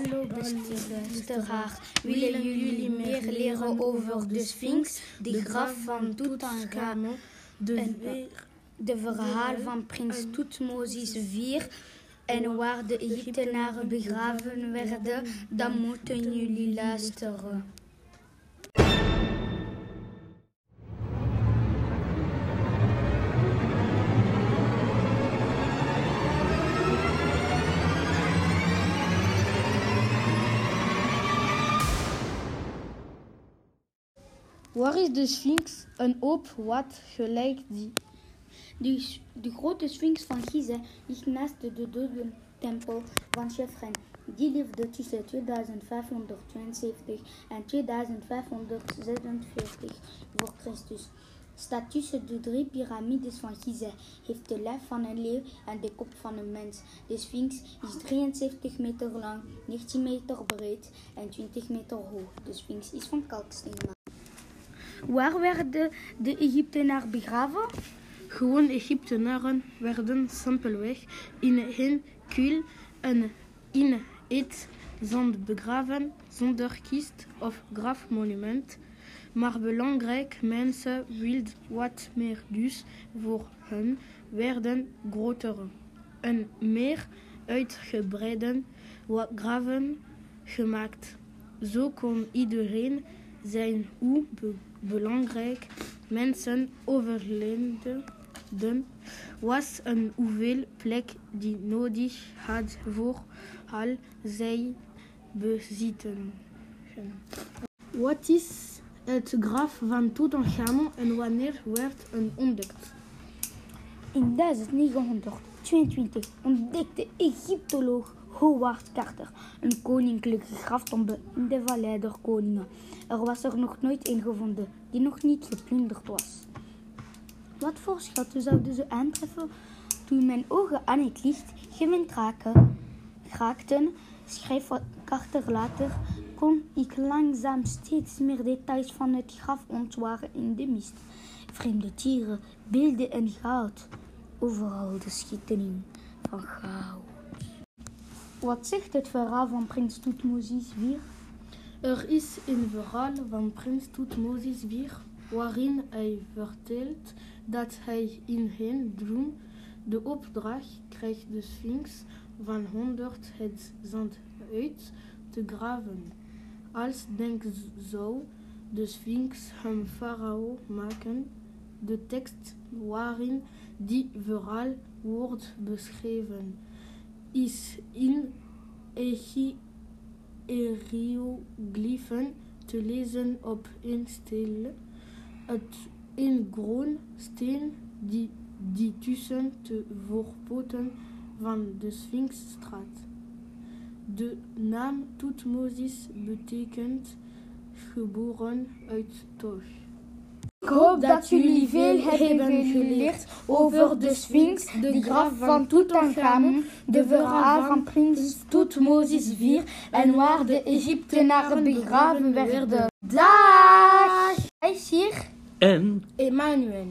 Beste luisteraar, willen jullie meer leren over de Sphinx, de graf van Tutankhamon, de, de verhaal van prins Tutmosis IV en waar de Egyptenaren begraven werden, dan moeten jullie luisteren. Waar is de Sphinx? Een op wat gelijkt die? De, de grote Sphinx van Gizeh ligt naast de dodentempel van Chefren. Die leefde tussen 2572 en 2546 voor Christus. Staat tussen de drie piramides van Gizeh, heeft de lijf van een leeuw en de kop van een mens. De Sphinx is 73 meter lang, 19 meter breed en 20 meter hoog. De Sphinx is van kalksteen. Waar werden de Egyptenaren begraven? Gewoon Egyptenaren werden simpelweg in een kuil en in het zand begraven zonder kist of grafmonument. Maar belangrijk, mensen wilden wat meer, dus voor hen werden grotere en meer uitgebreide graven gemaakt. Zo kon iedereen zijn hoe belangrijk mensen overleden was en hoeveel plek die nodig had voor al zij bezitten. Wat is het graf van Tutankhamon en wanneer werd het ontdekt? In 1922 ontdekte Egyptoloog Howard Carter een koninklijke graftombe in de Vallei der Koningen. Er was er nog nooit een gevonden die nog niet geplunderd was. Wat voor schatten zouden ze aantreffen? Toen mijn ogen aan het licht gewend raken, raakten, schreef Carter later, kon ik langzaam steeds meer details van het graf ontwaren in de mist. Vreemde dieren, beelden en goud. Overal de schittering van goud. Wat zegt het verhaal van prins Toetmozis weer? Er is een verhaal van prins Toetmozis weer waarin hij vertelt dat hij in een droom de opdracht kreeg de Sphinx van honderd het zand uit te graven. Als denk zou de Sphinx hem farao maken. De tekst waarin die verhaal wordt beschreven is in hieroglyphen te lezen op een stil, het een groen steen die, die tussen de voorpoten van de Sphinx staat. De naam Tutmosis betekent geboren uit Toch. Ik hoop dat jullie veel hebben geleerd over de Sphinx, de graf van Tutankhamon, de verhaal van prins Tutmosis IV en waar de Egyptenaren begraven werden. Dag! Hij is hier. En Emmanuel.